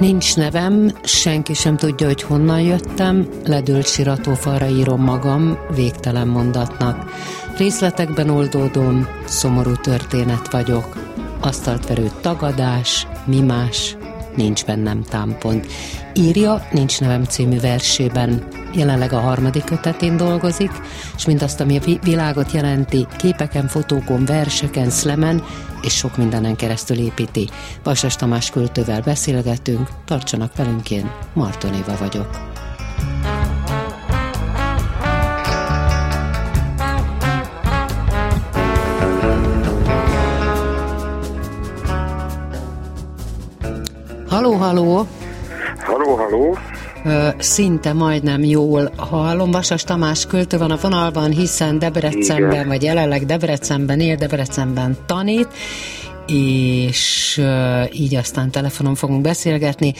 Nincs nevem, senki sem tudja, hogy honnan jöttem, ledőlt siratófalra írom magam végtelen mondatnak. Részletekben oldódom, szomorú történet vagyok. Asztalt verő tagadás, mimás, nincs bennem támpont. Írja Nincs nevem című versében. Jelenleg a harmadik kötetén dolgozik, és mindazt, ami a világot jelenti, képeken, fotókon, verseken, szlemen, és sok mindenen keresztül építi. Vasas Tamás költővel beszélgetünk, tartsanak velünk, én Marton Éva vagyok. Haló, haló! Haló, haló! Szinte majdnem jól hallom. Vasas Tamás költő van a vonalban, hiszen Debrecenben, Igen. vagy jelenleg Debrecenben él, Debrecenben tanít, és így aztán telefonon fogunk beszélgetni.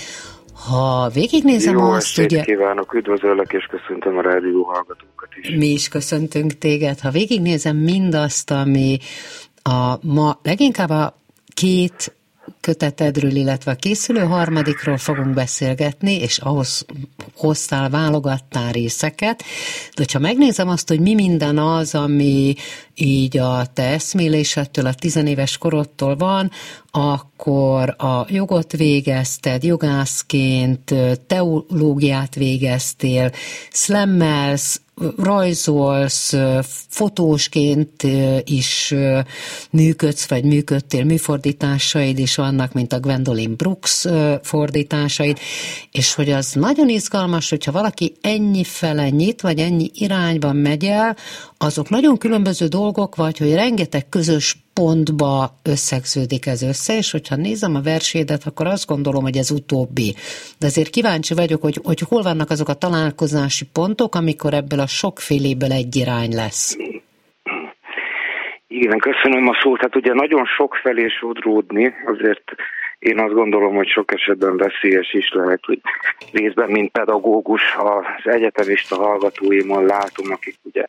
Ha végignézem Jó azt, ugye... kívánok, üdvözöllek, és köszöntöm a rádió hallgatókat is. Mi is köszöntünk téged. Ha végignézem mindazt, ami a ma leginkább a két kötetedről, illetve a készülő harmadikról fogunk beszélgetni, és ahhoz hoztál, válogattál részeket. De ha megnézem azt, hogy mi minden az, ami így a te eszmélésettől, a tizenéves korodtól van, akkor a jogot végezted, jogászként, teológiát végeztél, slammelsz, rajzolsz, fotósként is működsz, vagy működtél, műfordításaid is vannak, mint a Gwendolyn Brooks fordításaid, és hogy az nagyon izgalmas, hogyha valaki ennyi fele nyit, vagy ennyi irányban megy el, azok nagyon különböző dolgok, vagy hogy rengeteg közös pontba összegződik ez össze, és hogyha nézem a versédet, akkor azt gondolom, hogy ez utóbbi. De azért kíváncsi vagyok, hogy, hogy hol vannak azok a találkozási pontok, amikor ebből a sokféléből egy irány lesz. Igen, köszönöm a szót. Hát ugye nagyon sok felé sodródni, azért én azt gondolom, hogy sok esetben veszélyes is lehet, hogy részben, mint pedagógus, az egyetemista hallgatóimon látom, akik ugye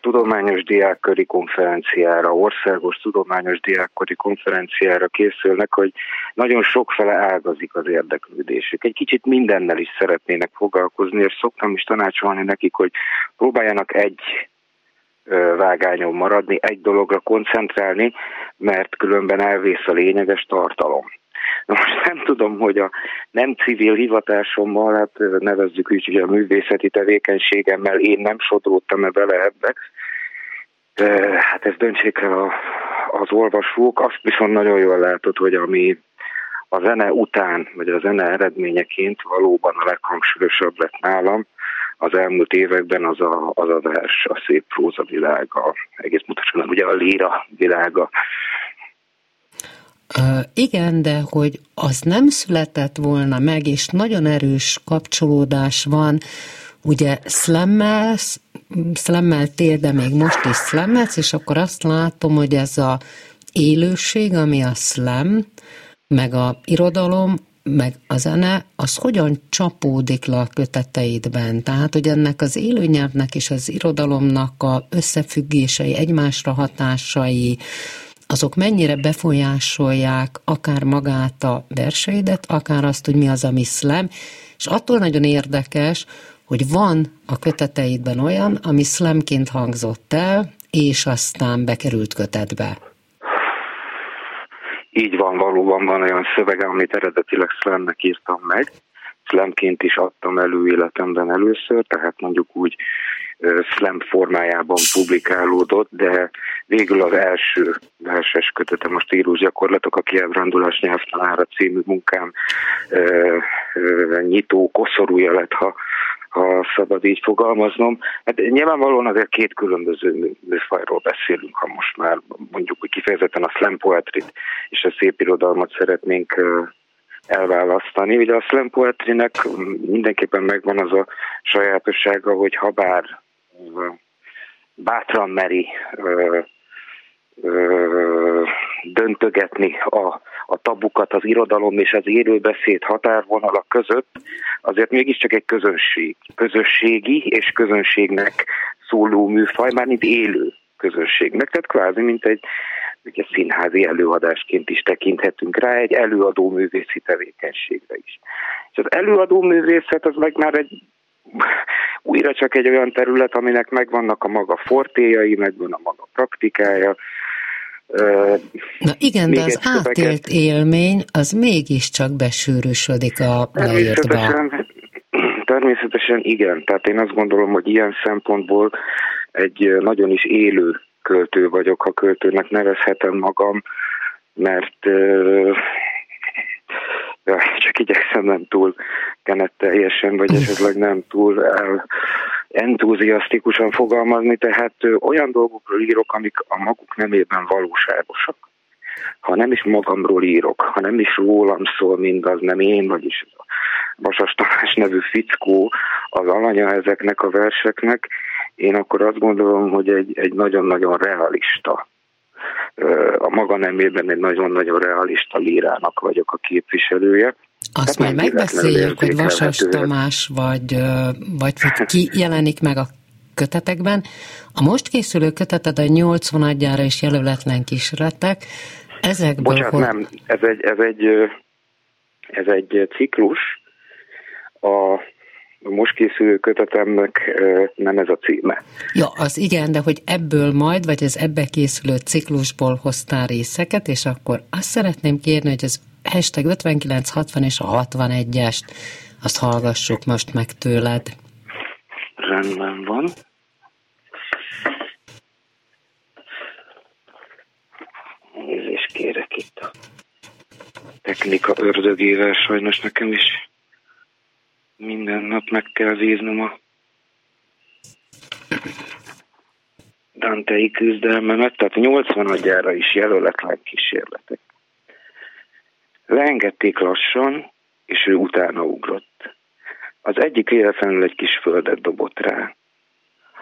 tudományos diákköri konferenciára, országos tudományos diákköri konferenciára készülnek, hogy nagyon sokfele ágazik az érdeklődésük. Egy kicsit mindennel is szeretnének foglalkozni, és szoktam is tanácsolni nekik, hogy próbáljanak egy vágányon maradni, egy dologra koncentrálni, mert különben elvész a lényeges tartalom. Na most nem tudom, hogy a nem civil hivatásommal, hát nevezzük úgy, hogy a művészeti tevékenységemmel én nem sodródtam-e bele ebbe. Hát ez döntsék el a, az olvasók. Azt viszont nagyon jól látod, hogy ami a zene után, vagy a zene eredményeként valóban a leghangsúlyosabb lett nálam, az elmúlt években az a, az a vers, a szép próza világa, egész mutatkozik, ugye a líra világa, Igen, de hogy az nem született volna meg, és nagyon erős kapcsolódás van, ugye slammelsz, slammeltél, de még most is slammelsz, és akkor azt látom, hogy ez a élőség, ami a slam, meg a irodalom, meg a zene, az hogyan csapódik le a köteteidben? Tehát, hogy ennek az élőnyelvnek és az irodalomnak a összefüggései, egymásra hatásai, azok mennyire befolyásolják akár magát a verseidet, akár azt, hogy mi az, ami slam, és attól nagyon érdekes, hogy van a köteteidben olyan, ami slamként hangzott el, és aztán bekerült kötetbe. Így van, valóban van olyan szövege, amit eredetileg slamnek írtam meg. Slamként is adtam elő életemben először, tehát mondjuk úgy slam formájában publikálódott, de végül az első verses kötete, most írós gyakorlatok, a kiábrándulás nyelvtanára című munkám nyitó koszorúja lett, ha, ha szabad így fogalmaznom. Hát nyilvánvalóan azért két különböző műfajról beszélünk, ha most már mondjuk hogy kifejezetten a slam poetry és a szép irodalmat szeretnénk elválasztani. Ugye a slam poetrynek mindenképpen megvan az a sajátossága, hogy ha bár bátran meri ö, ö, döntögetni a, a tabukat az irodalom és az élőbeszéd határvonalak között, azért mégiscsak egy közönség, közösségi és közönségnek szóló műfaj, már mint élő közönségnek, tehát kvázi mint egy ugye színházi előadásként is tekinthetünk rá, egy előadó művészi tevékenységre is. És az előadó művészet az meg már egy újra csak egy olyan terület, aminek megvannak a maga fortéjai, megvan a maga praktikája. Na igen, de az szöveget... átélt élmény az mégiscsak besűrűsödik a leírtba. Természetesen igen, tehát én azt gondolom, hogy ilyen szempontból egy nagyon is élő költő vagyok, ha költőnek nevezhetem magam, mert csak igyekszem nem túl teljesen, vagy esetleg nem túl el, entuziasztikusan fogalmazni, tehát olyan dolgokról írok, amik a maguk nemében valóságosak. Ha nem is magamról írok, ha nem is rólam szól mindaz, nem én, vagyis a Vasas Tamás nevű fickó az alanya ezeknek a verseknek, én akkor azt gondolom, hogy egy, egy nagyon-nagyon realista a maga nemében egy nagyon-nagyon realista lírának vagyok a képviselője. Azt majd megbeszéljük, hogy Vasas Tamás vagy, vagy, vagy ki jelenik meg a kötetekben. A most készülő köteted a 80 adjára is jelöletlen kísérletek. Ezekből Bocsánat, hogy... nem, ez egy, ez egy, ez egy ciklus. A most készülő kötetemnek nem ez a címe. Ja, az igen, de hogy ebből majd, vagy az ebbe készülő ciklusból hoztál részeket, és akkor azt szeretném kérni, hogy az hashtag 5960 és a 61-est, azt hallgassuk most meg tőled. Rendben van. Nézést kérek itt a technika ördögével, sajnos nekem is minden nap meg kell víznom a Dantei küzdelmemet, tehát 80 adjára is jelöletlen kísérletek. Leengedték lassan, és ő utána ugrott. Az egyik élfenül egy kis földet dobott rá.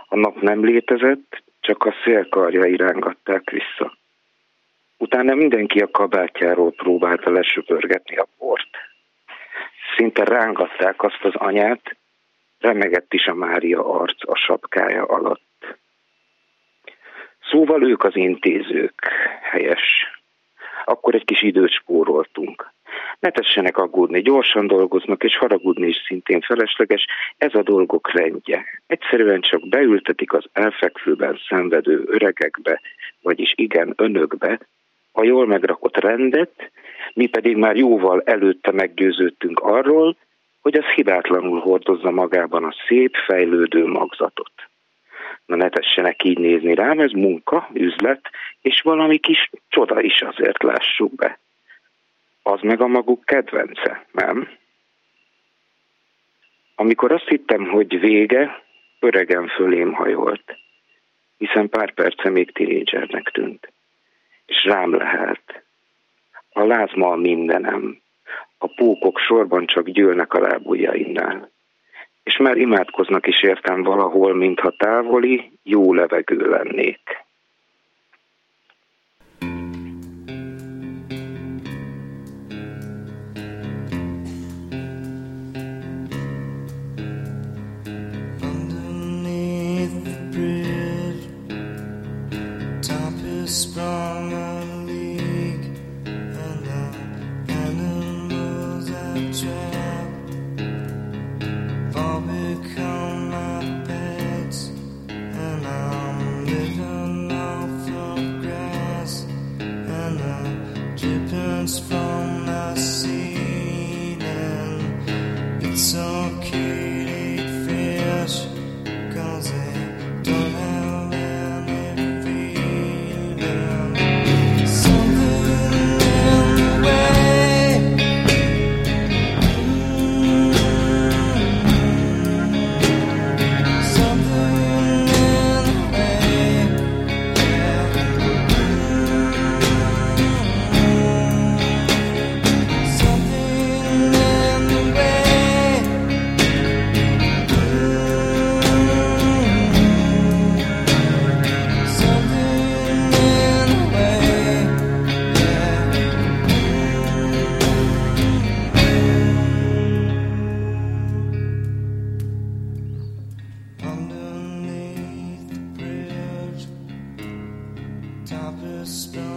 A nap nem létezett, csak a szélkarjai rángatták vissza. Utána mindenki a kabátjáról próbálta lesöpörgetni a port szinte rángatták azt az anyát, remegett is a Mária arc a sapkája alatt. Szóval ők az intézők, helyes. Akkor egy kis időt spóroltunk. Ne tessenek aggódni, gyorsan dolgoznak, és haragudni is szintén felesleges, ez a dolgok rendje. Egyszerűen csak beültetik az elfekvőben szenvedő öregekbe, vagyis igen, önökbe, a jól megrakott rendet, mi pedig már jóval előtte meggyőződtünk arról, hogy az hibátlanul hordozza magában a szép, fejlődő magzatot. Na ne tessenek így nézni rám, ez munka, üzlet, és valami kis csoda is azért lássuk be. Az meg a maguk kedvence, nem? Amikor azt hittem, hogy vége, öregen fölém hajolt, hiszen pár perce még tinédzsernek tűnt és rám lehet. A lázma a mindenem, a pókok sorban csak gyűlnek a lábujjainnál. És már imádkoznak is értem valahol, mintha távoli, jó levegő lennék. spell.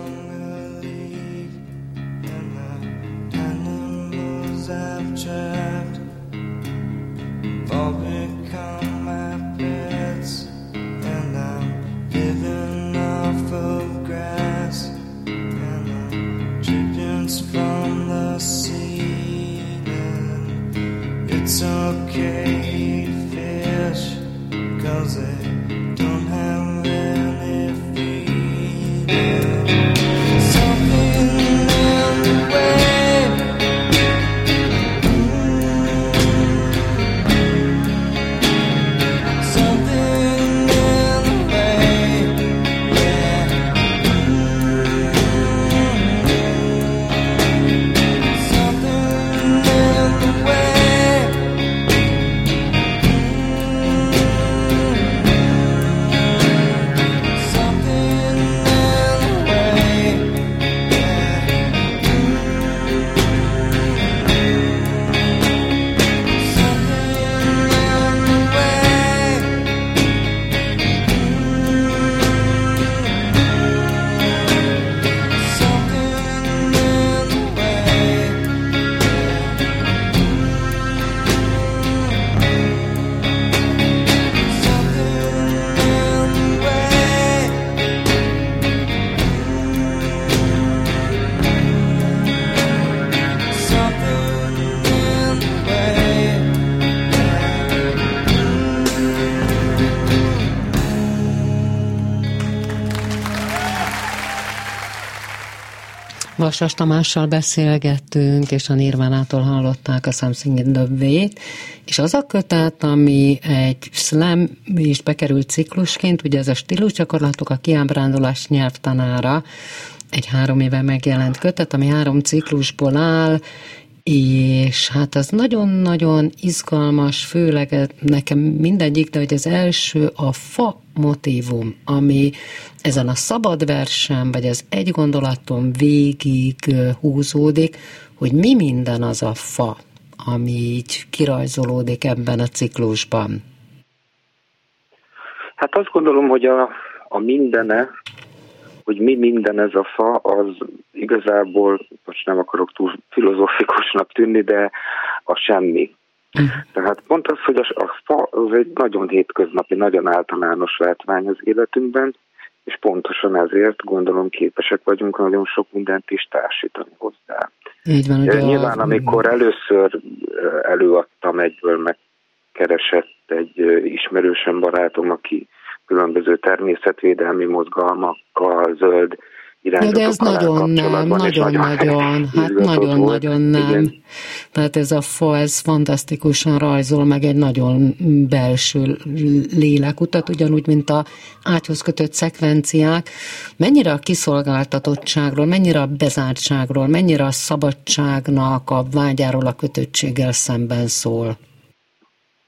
Vasas Tamással beszélgettünk, és a Nirvánától hallották a Something in the Way-t, és az a kötet, ami egy slam is bekerült ciklusként, ugye ez a stílusgyakorlatok, a kiábrándulás nyelvtanára, egy három éve megjelent kötet, ami három ciklusból áll, és hát az nagyon-nagyon izgalmas, főleg nekem mindegyik, de hogy az első a fa motivum, ami ezen a szabad versem, vagy az egy gondolaton végig húzódik, hogy mi minden az a fa, ami így kirajzolódik ebben a ciklusban. Hát azt gondolom, hogy a, a mindene, hogy mi minden ez a fa, az igazából, most nem akarok túl filozófikusnak tűnni, de a semmi. Tehát pont az, hogy a, a fa az egy nagyon hétköznapi, nagyon általános látvány az életünkben, és pontosan ezért gondolom képesek vagyunk nagyon sok mindent is társítani hozzá. Így van, ugye Nyilván, a... amikor először előadtam egyből, megkeresett egy ismerősen barátom, aki különböző természetvédelmi mozgalmakkal, zöld Ja, de ez nagyon nem, nagyon-nagyon, hát nagyon-nagyon nem. Igen. Tehát ez a fa, ez fantasztikusan rajzol meg egy nagyon belső lélekutat, ugyanúgy, mint a ágyhoz kötött szekvenciák. Mennyire a kiszolgáltatottságról, mennyire a bezártságról, mennyire a szabadságnak a vágyáról a kötöttséggel szemben szól?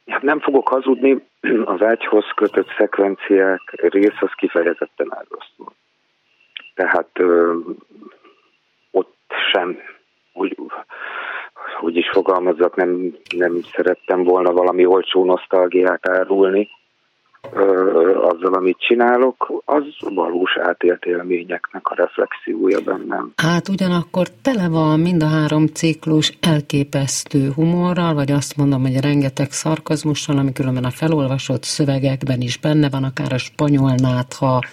Hát nem fogok hazudni, az ágyhoz kötött szekvenciák rész az kifejezetten szól tehát ö, ott sem, úgy, hogy is fogalmazzak, nem, nem szerettem volna valami olcsó nosztalgiát árulni, azzal, amit csinálok, az valós átélt élményeknek a reflexiója bennem. Hát ugyanakkor tele van mind a három ciklus elképesztő humorral, vagy azt mondom, hogy rengeteg szarkazmussal, ami különben a felolvasott szövegekben is benne van, akár a spanyol nátha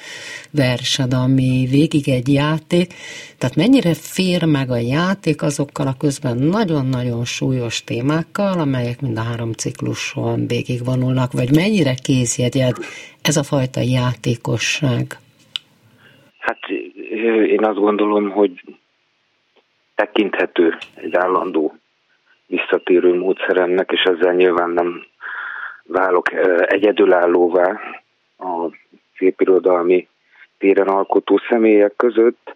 versed, ami végig egy játék. Tehát mennyire fér meg a játék azokkal a közben nagyon-nagyon súlyos témákkal, amelyek mind a három cikluson végigvonulnak, vagy mennyire kézjegy téged ez a fajta játékosság? Hát én azt gondolom, hogy tekinthető egy állandó visszatérő módszeremnek, és ezzel nyilván nem válok egyedülállóvá a szépirodalmi téren alkotó személyek között,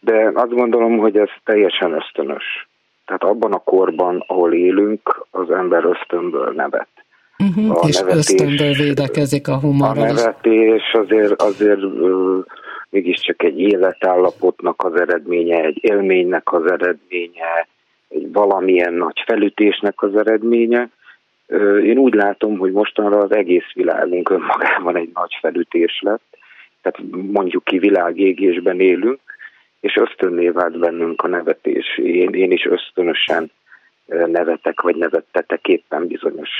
de azt gondolom, hogy ez teljesen ösztönös. Tehát abban a korban, ahol élünk, az ember ösztönből nevet. Uh-huh, a és ösztönből védekezik a humor. A nevetés azért, azért mégiscsak egy életállapotnak az eredménye, egy élménynek az eredménye, egy valamilyen nagy felütésnek az eredménye. Én úgy látom, hogy mostanra az egész világunk önmagában egy nagy felütés lett, tehát mondjuk ki világégésben élünk, és ösztönné vált bennünk a nevetés. Én, én is ösztönösen nevetek, vagy nevettetek éppen bizonyos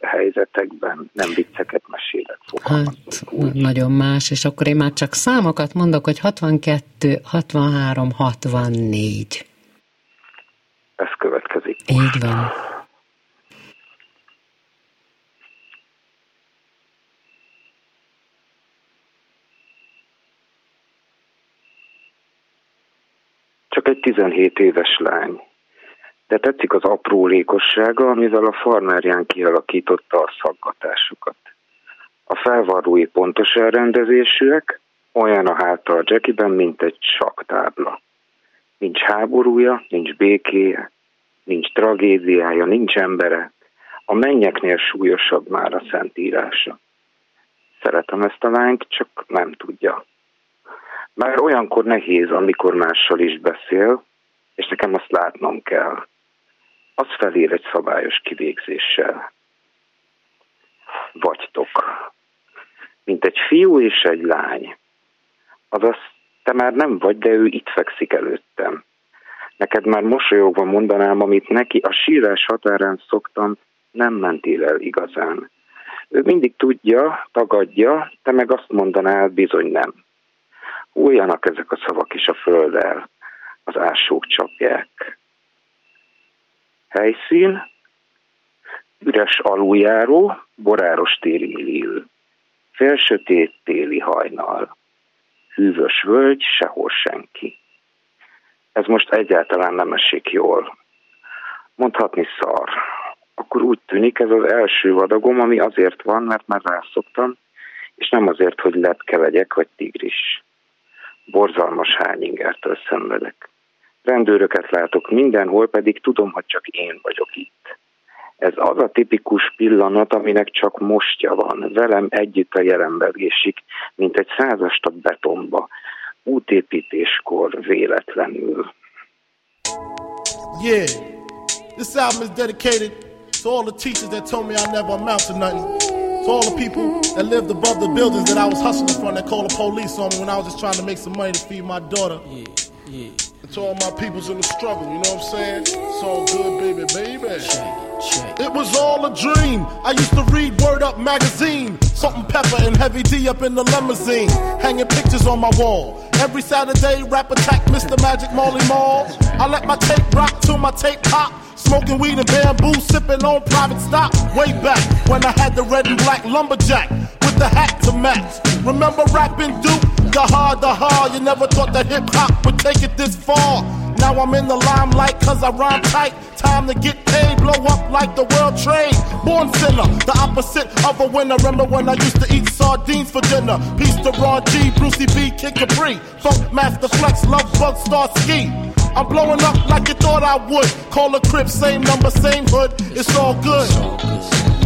helyzetekben, nem vicceket mesélek. Hát, nagyon más, és akkor én már csak számokat mondok, hogy 62, 63, 64. Ez következik. Így van. Csak egy 17 éves lány de tetszik az aprólékossága, amivel a farmerján kialakította a szaggatásokat. A felvarrói pontos elrendezésűek, olyan a háta a Jackiben, mint egy saktábla. Nincs háborúja, nincs békéje, nincs tragédiája, nincs embere. A mennyeknél súlyosabb már a szentírása. Szeretem ezt a lányt, csak nem tudja. Már olyankor nehéz, amikor mással is beszél, és nekem azt látnom kell az felér egy szabályos kivégzéssel. Vagytok. Mint egy fiú és egy lány. Azaz, te már nem vagy, de ő itt fekszik előttem. Neked már mosolyogva mondanám, amit neki a sírás határán szoktam, nem mentél el igazán. Ő mindig tudja, tagadja, te meg azt mondanál, bizony nem. Újjanak ezek a szavak is a földdel, az ásók csapják. Helyszín, üres aluljáró, boráros téli millió. Félsötét téli hajnal. Hűvös völgy, sehol senki. Ez most egyáltalán nem esik jól. Mondhatni szar. Akkor úgy tűnik ez az első vadagom, ami azért van, mert már rászoktam, és nem azért, hogy lepke legyek, vagy tigris. Borzalmas hányingertől szenvedek. Rendőröket látok mindenhol, pedig tudom, hogy csak én vagyok itt. Ez az a tipikus pillanat, aminek csak mostja van. Velem együtt a jelenbe vésik, mint egy százastat betonba. Útépítéskor véletlenül. Yeah, this album is dedicated to all the teachers that told me I never amount to nothing. To all the people that lived above the buildings that I was hustling from that called the police on me when I was just trying to make some money to feed my daughter. Yeah, yeah. To all my peoples in the struggle, you know what I'm saying? It's all good, baby, baby. It was all a dream. I used to read Word Up magazine. Salt-n-Pepa and Heavy D up in the limousine. Hanging pictures on my wall. Every Saturday, rap attack Mr. Magic Molly Mall. I let my tape rock till my tape pop. Smoking weed and bamboo, sipping on private stock. Way back when I had the red and black lumberjack the hat to match. Remember rapping Duke? The hard, the hard. You never thought that hip hop would take it this far. Now I'm in the limelight cause I rhyme tight. Time to get paid, blow up like the world trade. Born sinner, the opposite of a winner. Remember when I used to eat sardines for dinner? Peace to Ron G, Brucey B, Kid Capri. Funk Master Flex, Love Bug, Star Ski. I'm blowing up like you thought I would. Call a crib, same number, same hood. It's all good.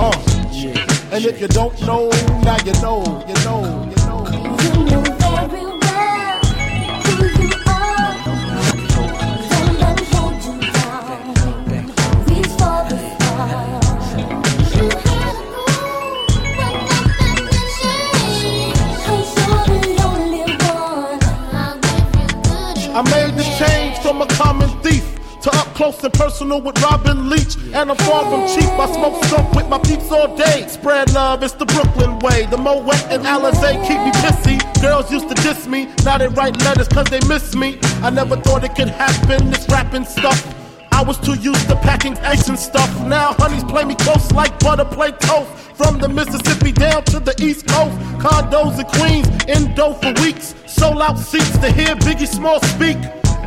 Uh. And if you don't know, now you know, you know. Personal with Robin Leach. And I'm far from cheap. I smoke stuff with my peeps all day. Spread love, it's the Brooklyn way. The Moet and Alizé keep me pissy. Girls used to diss me. Now they write letters cause they miss me. I never thought it could happen, this rapping stuff. I was too used to packing eggs and stuff. Now honeys play me close like butter play toast. From the Mississippi down to the East Coast, condos in Queens, indo for weeks. Sold out seats to hear Biggie Small speak.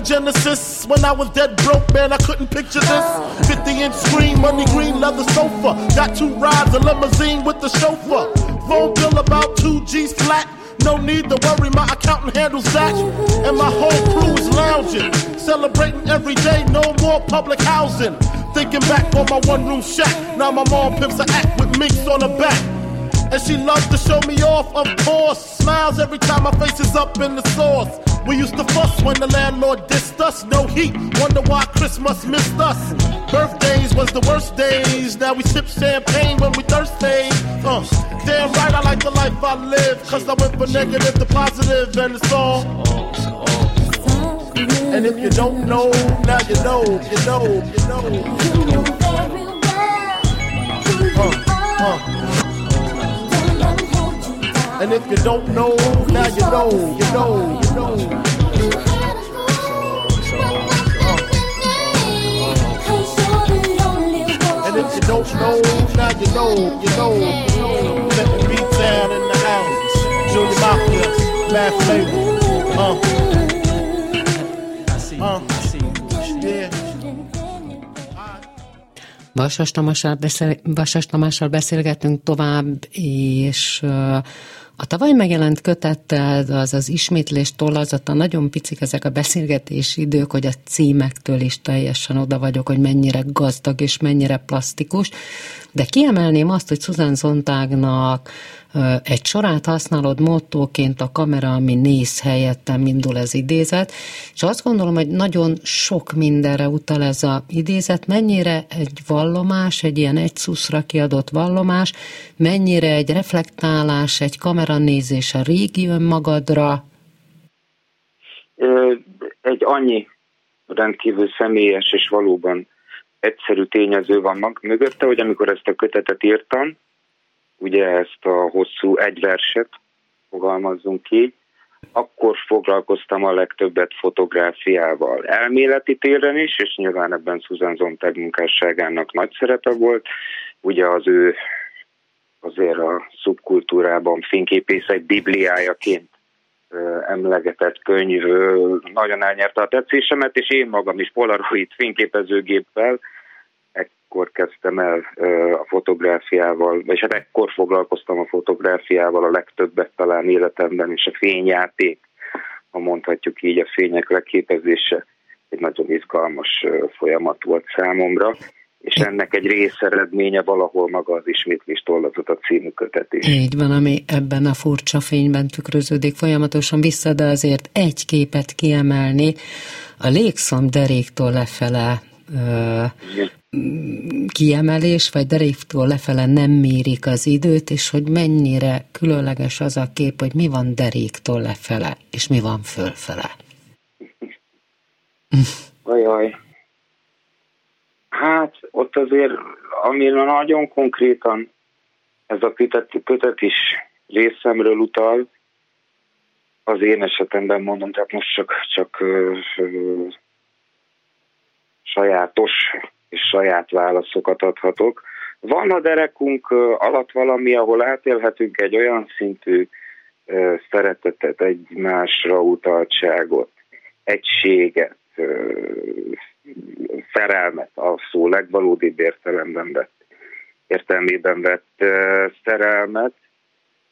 Genesis. When I was dead broke, man, I couldn't picture this. 50 inch screen, money green leather sofa. Got two rides, a limousine with the chauffeur. Phone bill about two G's flat. No need to worry, my accountant handles that. And my whole crew is lounging, celebrating every day, no more public housing. Thinking back on my one room shack, now my mom pimps a act with minks on her back. And she loves to show me off, of course. Smiles every time my face is up in the sauce. We used to fuss when the landlord dissed us. No heat, wonder why Christmas missed us. Birthdays was the worst days. Now we sip champagne when we thirsty. Uh, damn right, I like the life I live. Cause I went from negative to positive, and it's all. And if you don't know, now you know, you know, you know. Uh, uh. And if you don't know, now you know, you know, you know. And if you don't know, now you know, you know. Let the beat down in the house. Junior Mafia, Math Label. Uh. Uh. Vasas Tamással, beszélgetünk tovább, és a tavaly megjelent kötettel az az ismétlés tollazata, nagyon picik ezek a beszélgetési idők, hogy a címektől is teljesen oda vagyok, hogy mennyire gazdag és mennyire plastikus, de kiemelném azt, hogy Susan Zontágnak egy sorát használod mottóként a kamera, ami néz helyettem, indul ez idézet, és azt gondolom, hogy nagyon sok mindenre utal ez a idézet, mennyire egy vallomás, egy ilyen egy szuszra kiadott vallomás, mennyire egy reflektálás, egy kameranézés a régi önmagadra? Egy annyi rendkívül személyes és valóban egyszerű tényező van mögötte, hogy amikor ezt a kötetet írtam, ugye ezt a hosszú egy verset, fogalmazzunk így, akkor foglalkoztam a legtöbbet fotográfiával. Elméleti téren is, és nyilván ebben Susan Zontag munkásságának nagy szerepe volt. Ugye az ő azért a szubkultúrában fényképészek bibliájaként emlegetett könyv nagyon elnyerte a tetszésemet, és én magam is Polaroid fényképezőgéppel ekkor kezdtem el a fotográfiával, és hát ekkor foglalkoztam a fotográfiával a legtöbbet talán életemben, és a fényjáték, ha mondhatjuk így, a fények leképezése egy nagyon izgalmas folyamat volt számomra, és ennek egy részeredménye valahol maga az ismétlés a című kötetés. Így van, ami ebben a furcsa fényben tükröződik folyamatosan vissza, de azért egy képet kiemelni, a légszom deréktől lefele kiemelés, vagy deréktől lefele nem mérik az időt, és hogy mennyire különleges az a kép, hogy mi van deréktől lefele, és mi van fölfele. Ajaj. Hát ott azért, amire nagyon konkrétan ez a kötet, is részemről utal, az én esetemben mondom, tehát most csak, csak ö, ö, sajátos és saját válaszokat adhatok. Van a derekunk alatt valami, ahol átélhetünk egy olyan szintű szeretetet, egymásra utaltságot, egységet, szerelmet, a szó legvalódibb értelemben vett, értelmében vett szerelmet,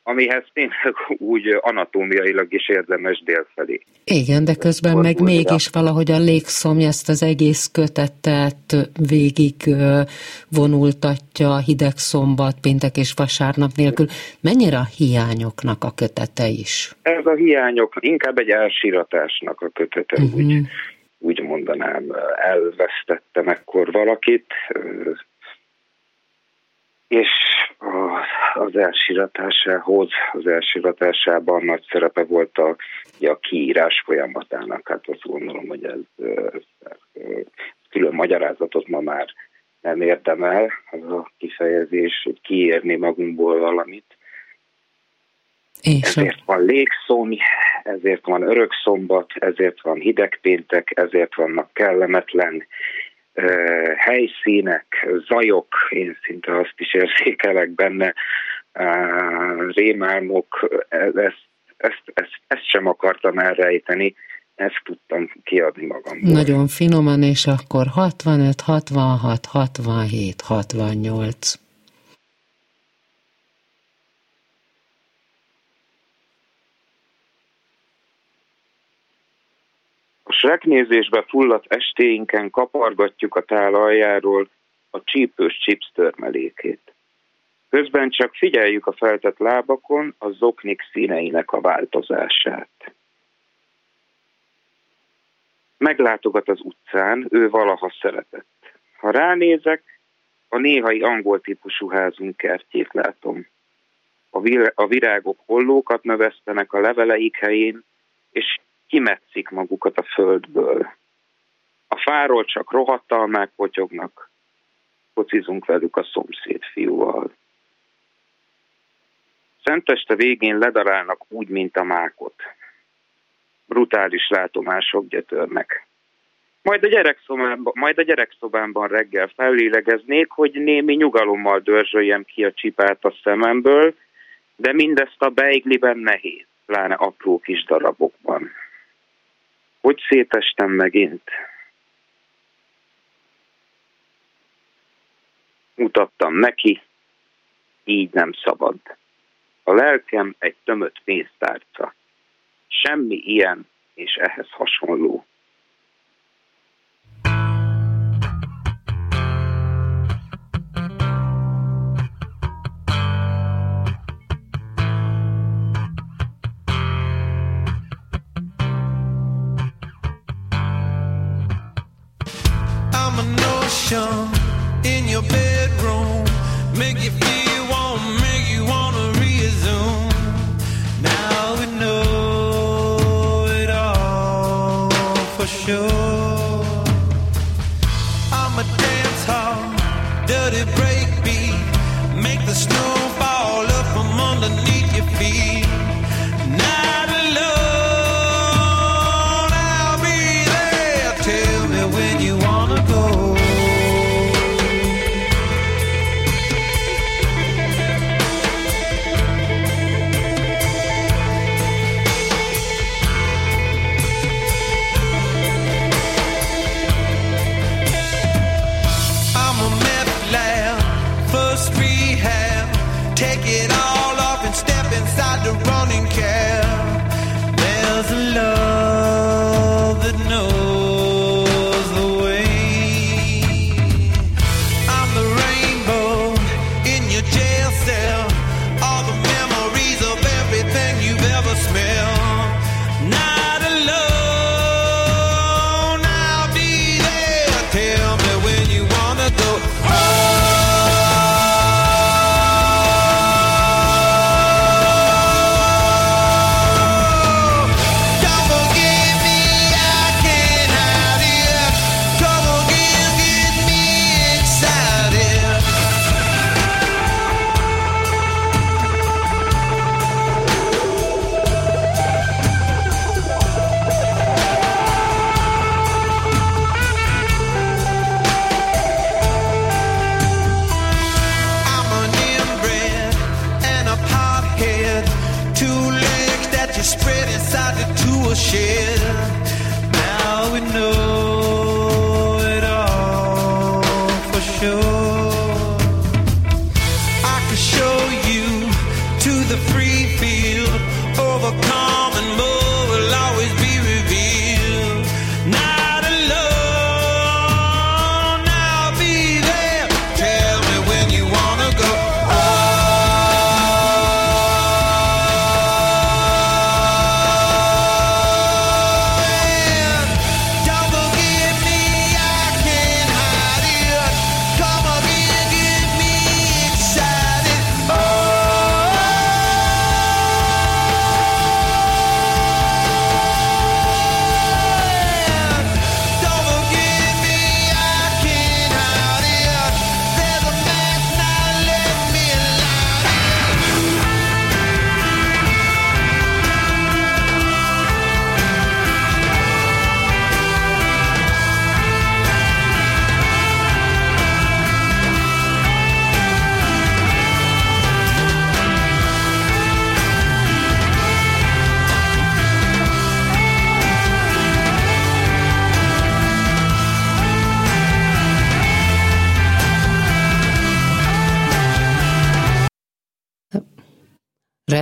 amihez tényleg úgy anatómiailag is érdemes délfelé. Igen, de közben meg mégis valahogy a légszomja ezt az egész kötetet végig vonultatja hideg szombat, péntek és vasárnap nélkül. Mennyire a hiányoknak a kötete is? Ez a hiányok, inkább egy elsíratásnak a kötete, uh-huh. úgy, úgy mondanám, elvesztettem ekkor valakit, és az elsiratásához, az elsiratásában nagy szerepe volt a, a kiírás folyamatának. Hát azt gondolom, hogy ez, ez, ez külön magyarázatot ma már nem érdemel, az a kifejezés, hogy kiírni magunkból valamit. És ezért van légszomj, ezért van örökszombat, ezért van hidegpéntek, ezért vannak kellemetlen helyszínek, zajok, én szinte azt is érzékelek benne, rémálmok, ezt, ezt, ezt, ezt sem akartam elrejteni, ezt tudtam kiadni magamból. Nagyon finoman, és akkor 65, 66, 67, 68. sreknézésbe fulladt estéinken kapargatjuk a tál aljáról a csípős chips törmelékét. Közben csak figyeljük a feltett lábakon a zoknik színeinek a változását. Meglátogat az utcán, ő valaha szeretett. Ha ránézek, a néhai angol típusú házunk kertjét látom. A, vir- virágok hollókat növesztenek a leveleik helyén, és kimetszik magukat a földből. A fáról csak rohadtalmák potyognak, focizunk velük a szomszéd fiúval. Szenteste végén ledarálnak úgy, mint a mákot. Brutális látomások gyötörnek. Majd a, gyerekszobámban, majd a gyerekszobámban reggel fellélegeznék, hogy némi nyugalommal dörzsöljem ki a csipát a szememből, de mindezt a beigliben nehéz, pláne apró kis darabokban. Hogy szétestem megint? Mutattam neki, így nem szabad. A lelkem egy tömött pénztárca. Semmi ilyen és ehhez hasonló.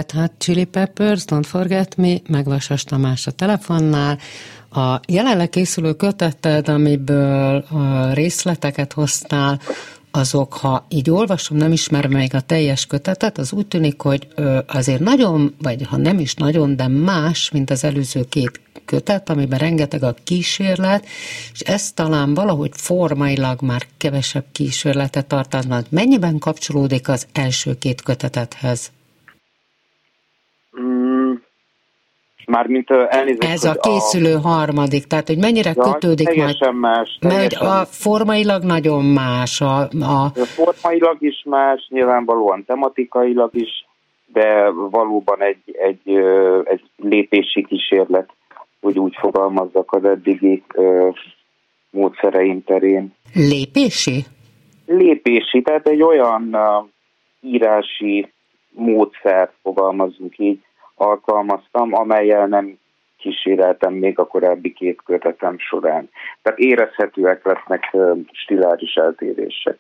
Red Hot Chili Peppers, Don't Forget Me, meg Tamás a telefonnál. A jelenleg készülő köteted, amiből részleteket hoztál, azok, ha így olvasom, nem ismerem még a teljes kötetet, az úgy tűnik, hogy azért nagyon, vagy ha nem is nagyon, de más, mint az előző két kötet, amiben rengeteg a kísérlet, és ez talán valahogy formailag már kevesebb kísérletet tartalmaz. Mennyiben kapcsolódik az első két kötetethez? Mármint elnézést, Ez a készülő a... harmadik, tehát hogy mennyire ja, kötődik teljesen majd. más. Teljesen. Mert a formailag nagyon más. A, a... a formailag is más, nyilvánvalóan tematikailag is, de valóban egy, egy, egy lépési kísérlet, hogy úgy fogalmazzak az eddigi módszereim terén. Lépési? Lépési, tehát egy olyan írási módszer, fogalmazunk így, alkalmaztam, amelyel nem kíséreltem még a korábbi két kötetem során. Tehát érezhetőek lesznek stiláris eltérések.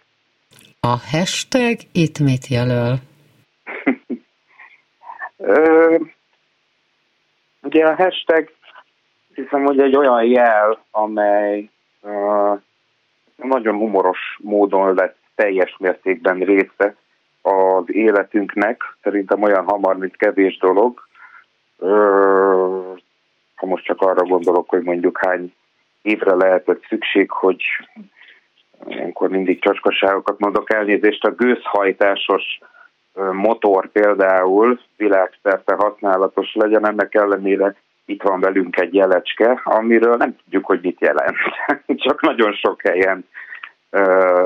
A hashtag itt mit jelöl? ugye a hashtag hiszem, hogy egy olyan jel, amely uh, nagyon humoros módon lett teljes mértékben része az életünknek, szerintem olyan hamar, mint kevés dolog. Ha most csak arra gondolok, hogy mondjuk hány évre lehetett szükség, hogy ilyenkor mindig csacskaságokat mondok elnézést, a gőzhajtásos motor például világszerte használatos legyen, ennek ellenére itt van velünk egy jelecske, amiről nem tudjuk, hogy mit jelent. Csak nagyon sok helyen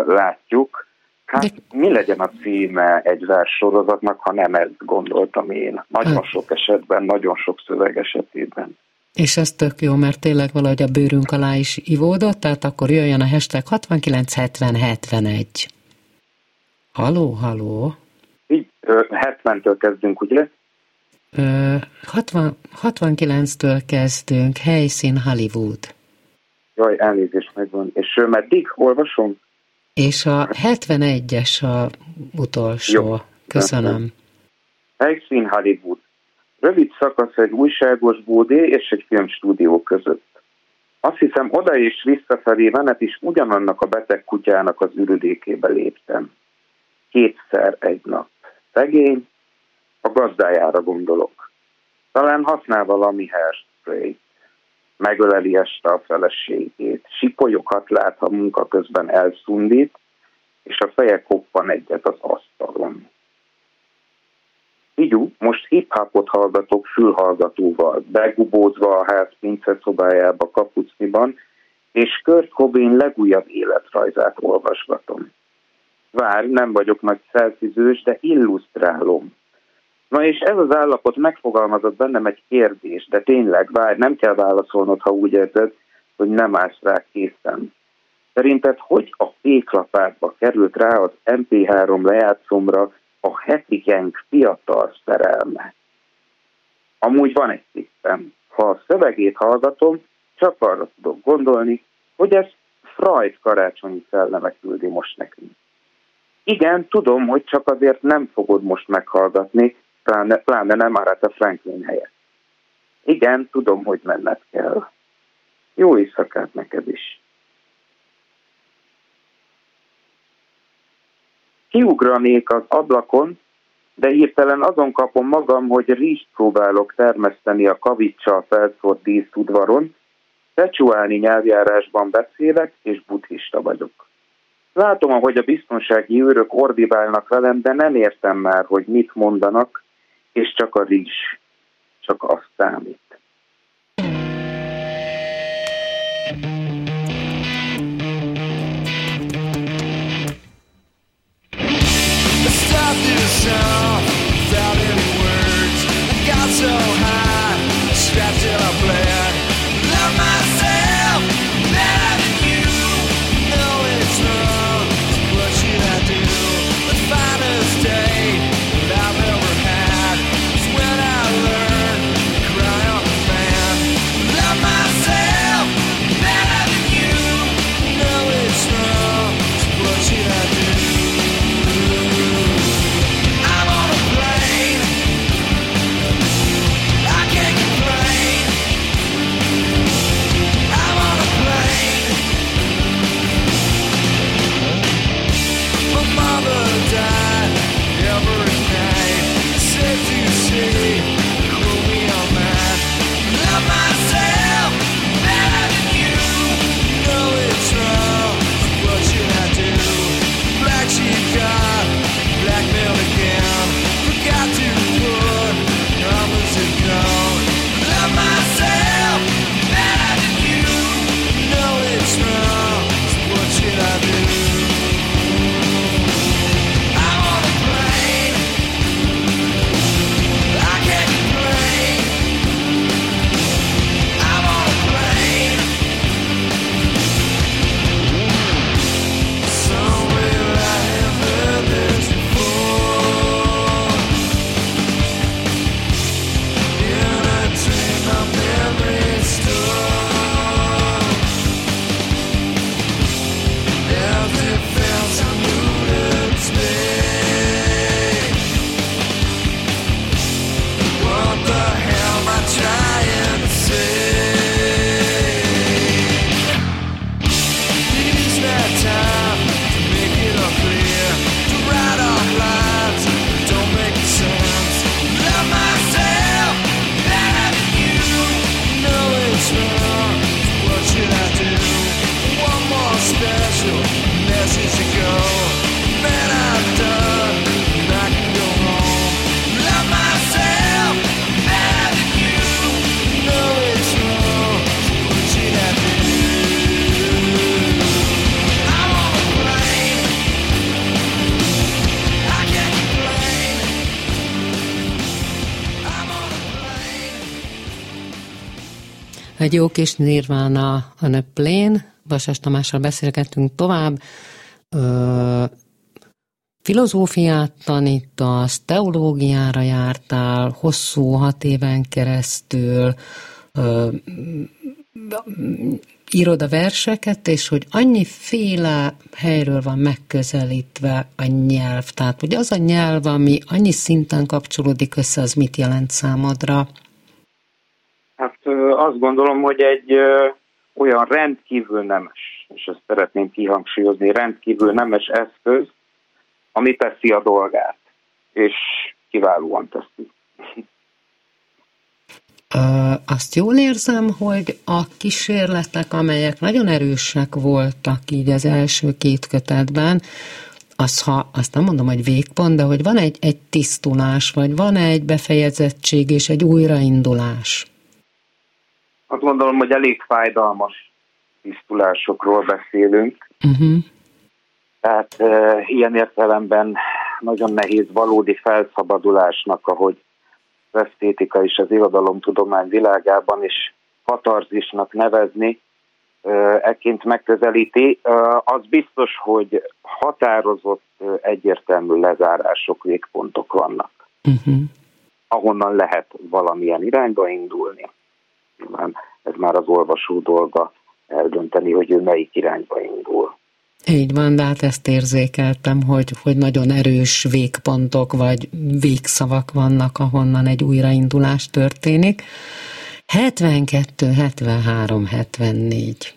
látjuk. Hát De... mi legyen a címe egy sorozatnak, ha nem ezt gondoltam én. Nagyon hát. sok esetben, nagyon sok szöveg esetében. És ez tök jó, mert tényleg valahogy a bőrünk alá is ivódott, tehát akkor jöjjön a hashtag 697071. Haló, haló. Így 70-től kezdünk, ugye? 60, 69-től kezdünk, helyszín Hollywood. Jaj, elnézést megvan. És meddig olvasom? És a 71-es a utolsó. Jó. Köszönöm. Helyszín Hollywood. Rövid szakasz egy újságos bódé és egy filmstúdió között. Azt hiszem, oda és visszafelé menet is ugyanannak a beteg kutyának az ürüdékébe léptem. Kétszer egy nap. Szegény, a gazdájára gondolok. Talán használ valami hairspray megöleli este a feleségét, sipolyokat lát, ha munka közben elszundít, és a feje koppan egyet az asztalon. Figyú, most hip-hopot hallgatok fülhallgatóval, begubózva a ház szobájába kapucniban, és Kurt Cobain legújabb életrajzát olvasgatom. Vár, nem vagyok nagy szelfizős, de illusztrálom. Na és ez az állapot megfogalmazott bennem egy kérdés, de tényleg, várj, nem kell válaszolnod, ha úgy érzed, hogy nem állsz rá készen. Szerinted hogy a féklapátba került rá az MP3 lejátszomra a hetikenk fiatal szerelme? Amúgy van egy tippem. Ha a szövegét hallgatom, csak arra tudok gondolni, hogy ez Freud karácsonyi szelleme küldi most nekünk. Igen, tudom, hogy csak azért nem fogod most meghallgatni, pláne, pláne nem a Franklin helyett. Igen, tudom, hogy menned kell. Jó éjszakát neked is. Kiugranék az ablakon, de hirtelen azon kapom magam, hogy rizst próbálok termeszteni a kavicsal felszórt díszudvaron, Szecsuálni nyelvjárásban beszélek, és buddhista vagyok. Látom, ahogy a biztonsági őrök ordibálnak velem, de nem értem már, hogy mit mondanak, és csak a rizs, csak azt számít. Stop this Egy jó kis nirvána a nöplén. Vasas Tamással beszélgettünk tovább. Ö, filozófiát tanítasz, teológiára jártál, hosszú hat éven keresztül, ö, írod a verseket, és hogy annyiféle helyről van megközelítve a nyelv. Tehát, hogy az a nyelv, ami annyi szinten kapcsolódik össze, az mit jelent számodra? Azt gondolom, hogy egy olyan rendkívül nemes, és ezt szeretném kihangsúlyozni, rendkívül nemes eszköz, ami teszi a dolgát, és kiválóan teszi. Azt jól érzem, hogy a kísérletek, amelyek nagyon erősek voltak így az első két kötetben, az, ha, azt nem mondom, hogy végpont, de hogy van egy, egy tisztulás, vagy van egy befejezettség és egy újraindulás. Azt gondolom, hogy elég fájdalmas tisztulásokról beszélünk. Uh-huh. Tehát e, ilyen értelemben nagyon nehéz valódi felszabadulásnak, ahogy az esztétika és az irodalomtudomány világában is katarzisnak nevezni, ekként megközelíti, az biztos, hogy határozott, egyértelmű lezárások, végpontok vannak, uh-huh. ahonnan lehet valamilyen irányba indulni. Nyilván ez már az olvasó dolga eldönteni, hogy ő melyik irányba indul. Így van, de hát ezt érzékeltem, hogy, hogy nagyon erős végpontok vagy végszavak vannak, ahonnan egy újraindulás történik. 72, 73, 74.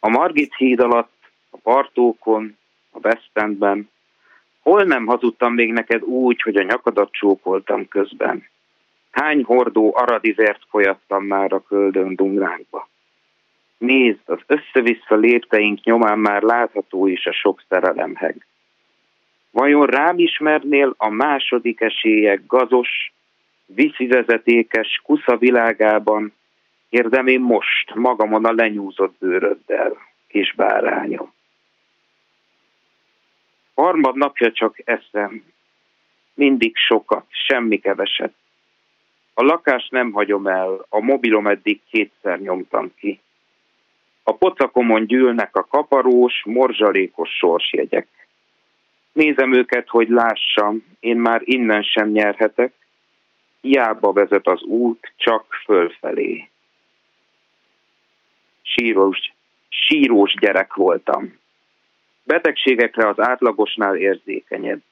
A Margit híd alatt, a partókon, a Westendben, hol nem hazudtam még neked úgy, hogy a nyakadat csókoltam közben. Hány hordó aradivert folyattam már a köldön dumránkba. Nézd, az össze-vissza lépteink nyomán már látható is a sok szerelemheg. Vajon rám ismernél a második esélyek gazos, viszivezetékes kusza világában, érdem én most magamon a lenyúzott bőröddel, kis bárányom. Harmad napja csak eszem, mindig sokat, semmi keveset. A lakást nem hagyom el, a mobilom eddig kétszer nyomtam ki. A pocakomon gyűlnek a kaparós, morzsalékos sorsjegyek. Nézem őket, hogy lássam, én már innen sem nyerhetek, hiába vezet az út, csak fölfelé. Sírós, sírós gyerek voltam. Betegségekre az átlagosnál érzékenyebb.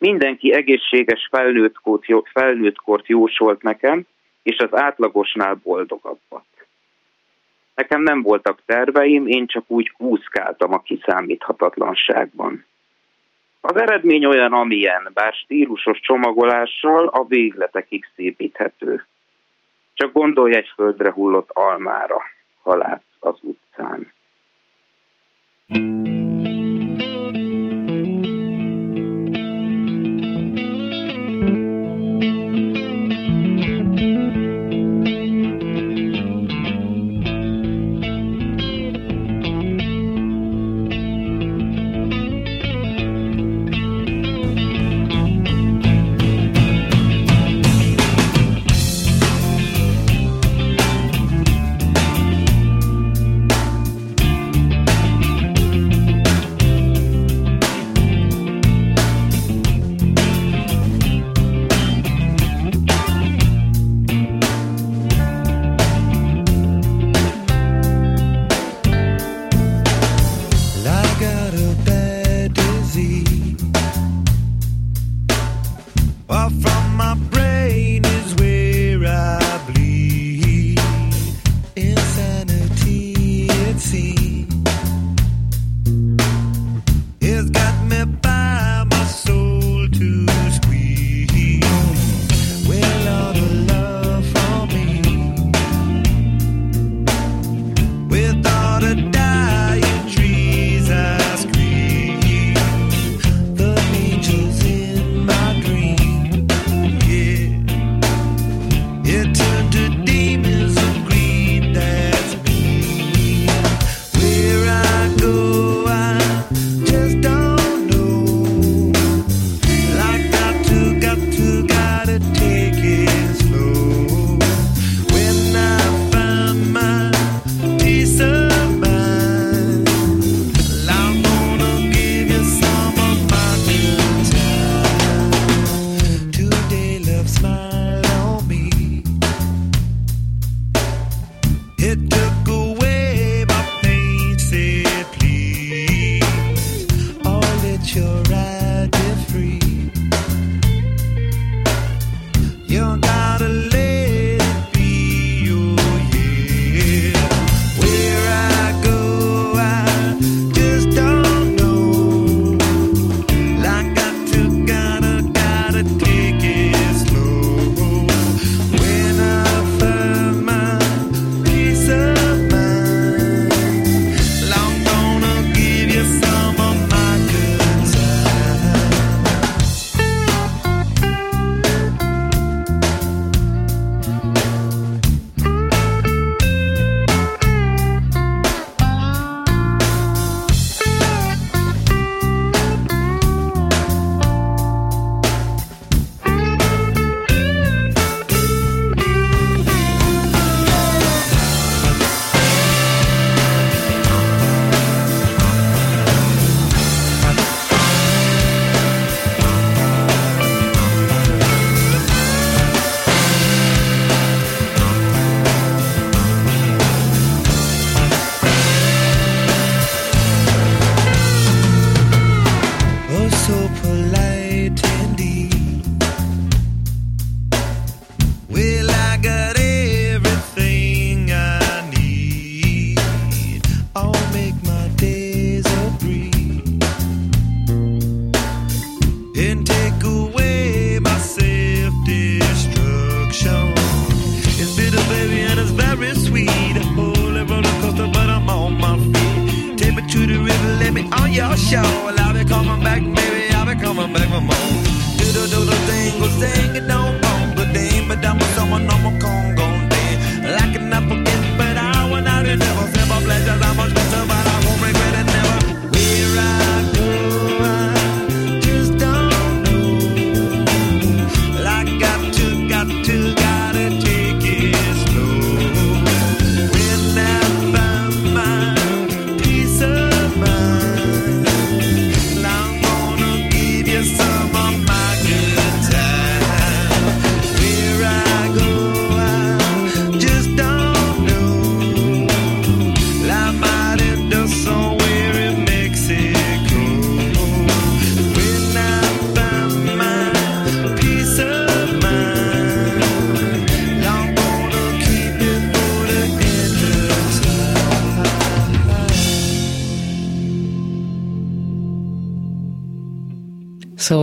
Mindenki egészséges felnőttkort, felnőttkort jósolt nekem, és az átlagosnál boldogabbat. Nekem nem voltak terveim, én csak úgy úszkáltam a kiszámíthatatlanságban. Az eredmény olyan, amilyen, bár stílusos csomagolással a végletekig szépíthető. Csak gondolj egy földre hullott almára, ha látsz az utcán. thank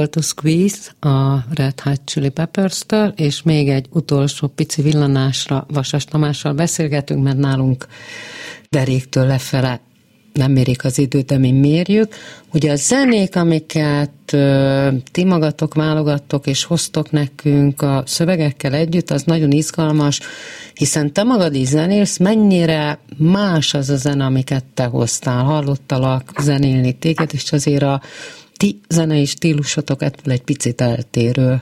Soul to Squeeze a Red Hot Chili Peppers-től, és még egy utolsó pici villanásra Vasas Tamással beszélgetünk, mert nálunk deréktől lefele nem mérik az időt, de mi mérjük. Ugye a zenék, amiket ti magatok válogattok és hoztok nekünk a szövegekkel együtt, az nagyon izgalmas, hiszen te magad is zenélsz, mennyire más az a zene, amiket te hoztál. Hallottalak zenélni téged, és azért a ti zenei stílusotok ettől egy picit eltérő.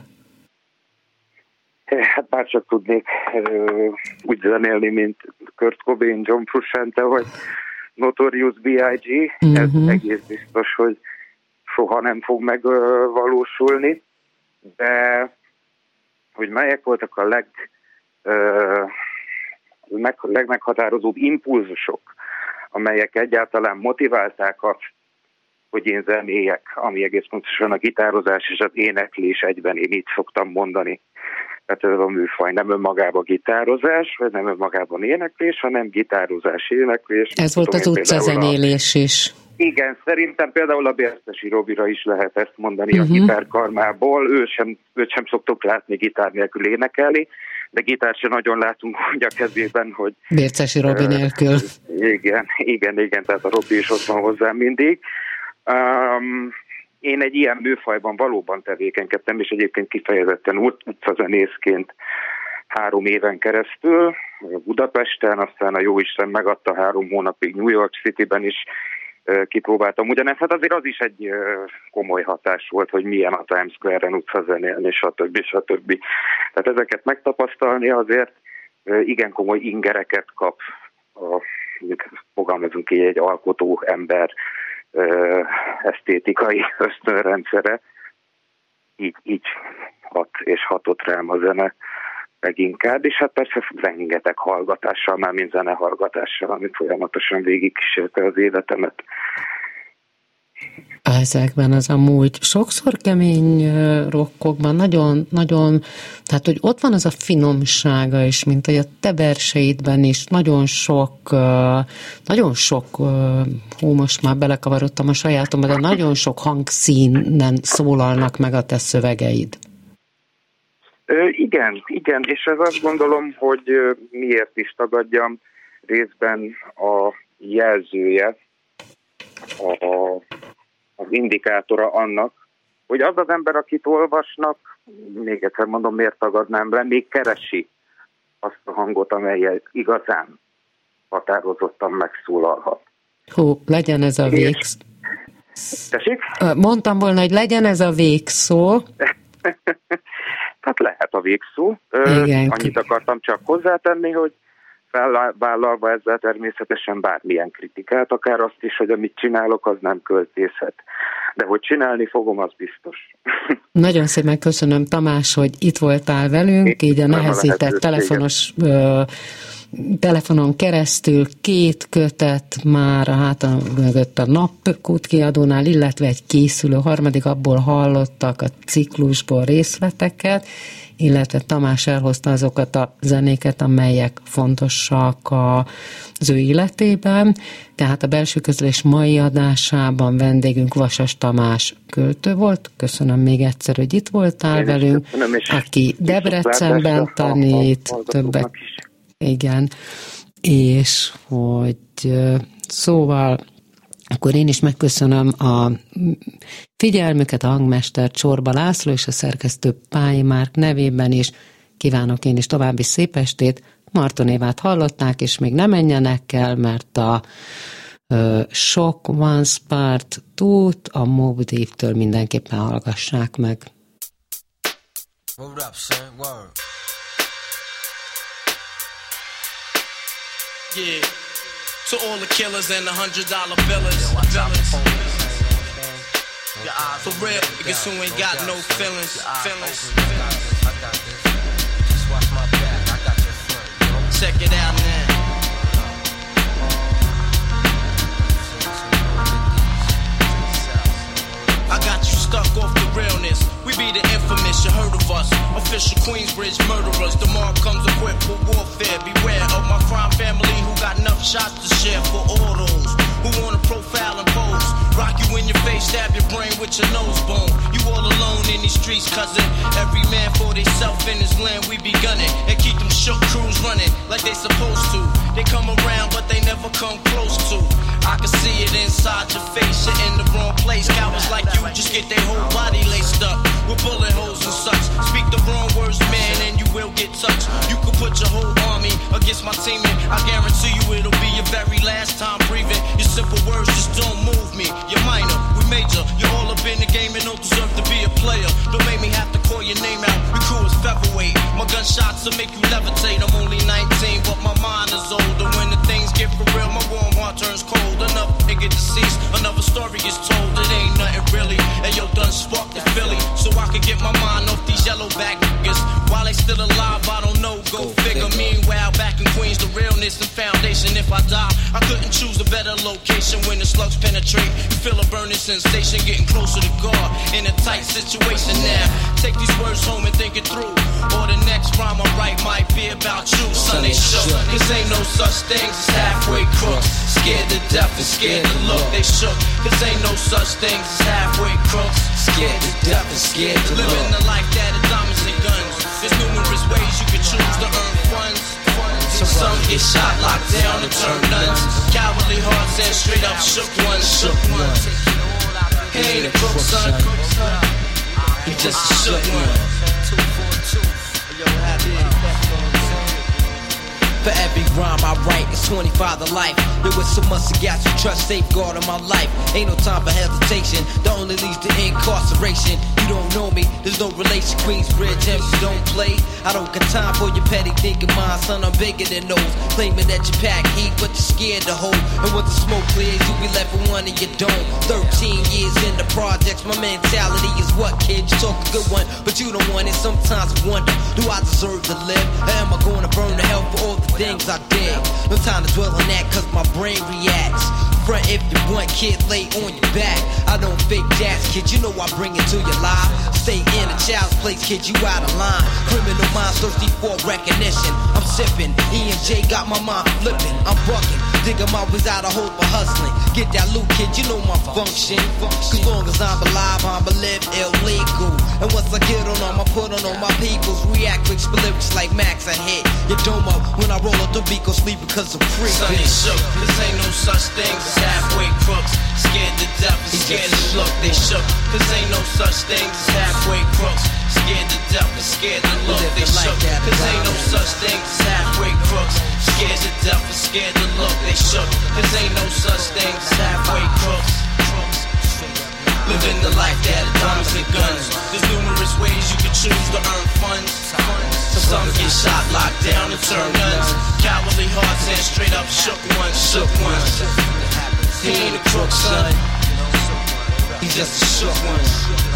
Hát bár csak tudnék ö, úgy zenélni, mint Kurt Cobain, John Frusciante, vagy Notorious B.I.G. Uh-huh. Ez Mhm. egész biztos, hogy soha nem fog megvalósulni, de hogy melyek voltak a leg, ö, meg, legmeghatározóbb impulzusok, amelyek egyáltalán motiválták azt, hogy én zenéjek, ami egész pontosan a gitározás és az éneklés egyben, én így szoktam mondani. Tehát ez a műfaj nem önmagában gitározás, vagy nem önmagában éneklés, hanem gitározás, éneklés. Ez volt az például a- utcazenélés is. igen, szerintem például a Bértesi Robira is lehet ezt mondani Mhm. uh-huh. a gitárkarmából. Ő sem, őt sem szoktuk látni gitár nélkül énekelni, de gitárt sem nagyon látunk úgy a kezében, hogy Bércesi Robi nélkül. igen, igen, igen, tehát a Robi is ott van hozzám mindig. Um, én egy ilyen műfajban valóban tevékenykedtem, és egyébként kifejezetten ut- utcazenészként három éven keresztül, Budapesten, aztán a Jóisten megadta három hónapig New York City-ben is kipróbáltam. Ugyanezt hát azért az is egy komoly hatás volt, hogy milyen a Times Square-en utcazenélni, stb. stb. Tehát ezeket megtapasztalni azért igen komoly ingereket kap a, fogalmazunk így, egy alkotó ember esztétikai ösztönrendszere. Így, így hat és hatott rám a zene leginkább, és hát persze rengeteg hallgatással, már mint zenehallgatással, amit folyamatosan végigkísérte az életemet. Ezekben az amúgy sokszor kemény rokkokban nagyon, nagyon, tehát hogy ott van az a finomsága is, mint hogy a te verseidben is nagyon sok, nagyon sok, hú, most már belekavarodtam a sajátomba, de nagyon sok hangszínen szólalnak meg a te szövegeid. Igen, igen, és ez azt gondolom, hogy miért is tagadjam részben a jelzője, a, az indikátora annak, hogy az az ember, akit olvasnak, még egyszer mondom, miért tagadnám le, még keresi azt a hangot, amelyel igazán határozottan megszólalhat. Hú, legyen ez a végsz. Tessék? Mondtam volna, hogy legyen ez a végszó. Hát lehet a végszó. Igen. Annyit akartam csak hozzátenni, hogy felvállalva ezzel természetesen bármilyen kritikát, akár azt is, hogy amit csinálok, az nem költészet. De hogy csinálni fogom, az biztos. Nagyon szépen köszönöm, Tamás, hogy itt voltál velünk, így a nehezített telefonos ö, telefonon keresztül két kötet már a hátam mögött a napkút kiadónál, illetve egy készülő harmadik, abból hallottak a ciklusból részleteket, illetve Tamás elhozta azokat a zenéket, amelyek fontosak az ő életében. Tehát a belső közlés mai adásában vendégünk Vasas Tamás költő volt. Köszönöm még egyszer, hogy itt voltál Én velünk, köszönöm, aki Debrecenben tanít, többek. Igen, és hogy szóval akkor én is megköszönöm a figyelmüket a hangmester Csorba László és a szerkesztő Pályi Márk nevében is. Kívánok én is további szép estét. Marton Évát hallották, és még nem menjenek el, mert a ö, Shock Once Part 2 a Mob Deep-től mindenképpen hallgassák meg. Word up, son. Word. Yeah. To all the killers and the hundred dollar billers. For real, niggas who ain't got no feelings. Feelings. Check it out now. I got you stuck off the realness. Be the infamous, you heard of us. Official Queensbridge murderers. The mark comes equipped for warfare. Beware of my crime family who got enough shots to share for all those who wanna profile and pose. Rock you in your face, stab your brain with your nose bone. You all alone in these streets, cousin. Every man for theyself in his land, we be gunning. And keep them shook crews running like they supposed to. They come around, but they never come close to. I can see it inside your face, you're in the wrong place. Cowards like you just get their whole body laced up with bullet holes and such. Speak the wrong words, man, and you will get touched. You can put your whole army against my team, and I guarantee you it'll be your very last time breathing. Your simple words just don't move me. You're minor, we major. You're all up in the game and don't deserve to be a player. Don't make me have to call your name out. Your crew is featherweight. My gunshots will make you levitate. I'm only 19, but my mind is older. When the things get for real, my warm heart turns cold. Another nigga deceased, another story is told. It ain't nothing really. And yo, done sparked the Philly, so I can get my mind off these yellow back niggas. While they still alive, I don't know. Go, Go figure. figure. Meanwhile, back in Queens, the realness and foundation. If I die, I couldn't choose a better location when the slugs penetrate. You feel a burning sensation, getting closer to God in a tight situation now. Take these words home and think it through. Or the next rhyme I write might be about you, son. They shook. Cause ain't no such things as halfway crooks. Scared to death and scared to look. They shook. Cause ain't no such things as halfway crooks. Scared to death and scared to look. Living the life that is diamonds and guns. There's numerous ways you can choose to earn funds. Some get shot, locked down, and turn nuns. Cowardly hearts and straight up shook ones, shook ones. He ain't a crook, son. He just a shook one. For every rhyme I write, it's 25 to life. There was so much to got you trust, safeguard of my life. Ain't no time for hesitation, the only leads to incarceration. You don't know me, there's no relation. Queensbridge, you don't play. I don't got time for your petty thinking, my son. I'm bigger than those. Claiming that you pack heat, but you're scared to hold. And when the smoke clears, you be left with one and you don't. 13 years in the projects, my mentality is what, kid? You talk a good one, but you don't want it. Sometimes I wonder, do I deserve to live? Or am I gonna burn to hell for all the things I did. No time to dwell on that cause my brain reacts. Front if you want, kid, lay on your back. I don't fake jazz, kid, you know I bring it to your life. Stay in a child's place, kid, you out of line. Criminal minds thirsty for recognition. I'm sipping, E and J got my mind flipping. I'm bucking, digging my ways out of hope for hustling. Get that loot, kid, you know my function. Cause long as I'm alive, I'm a live illegal. And once I get on them, I put on all my peoples. React quick, lyrics like Max, I hit your dome up when I roll up the beat, go sleep because I'm free. Son, shook, cause ain't no such thing as halfway crooks. Scared to death scared to look, they shook. Cause ain't no such thing as halfway crooks. Scared to death and scared to look, they shook. Cause ain't no such thing as halfway crooks. Scared to death and scared to look, they shook. Cause ain't no such thing as halfway crooks. Living the life that diamonds and guns. There's numerous ways you can choose to earn funds. Some get shot, locked down, and turn guns. Cowardly hearts and straight up shook ones, shook ones. He ain't a crook, son. He's just a shook one.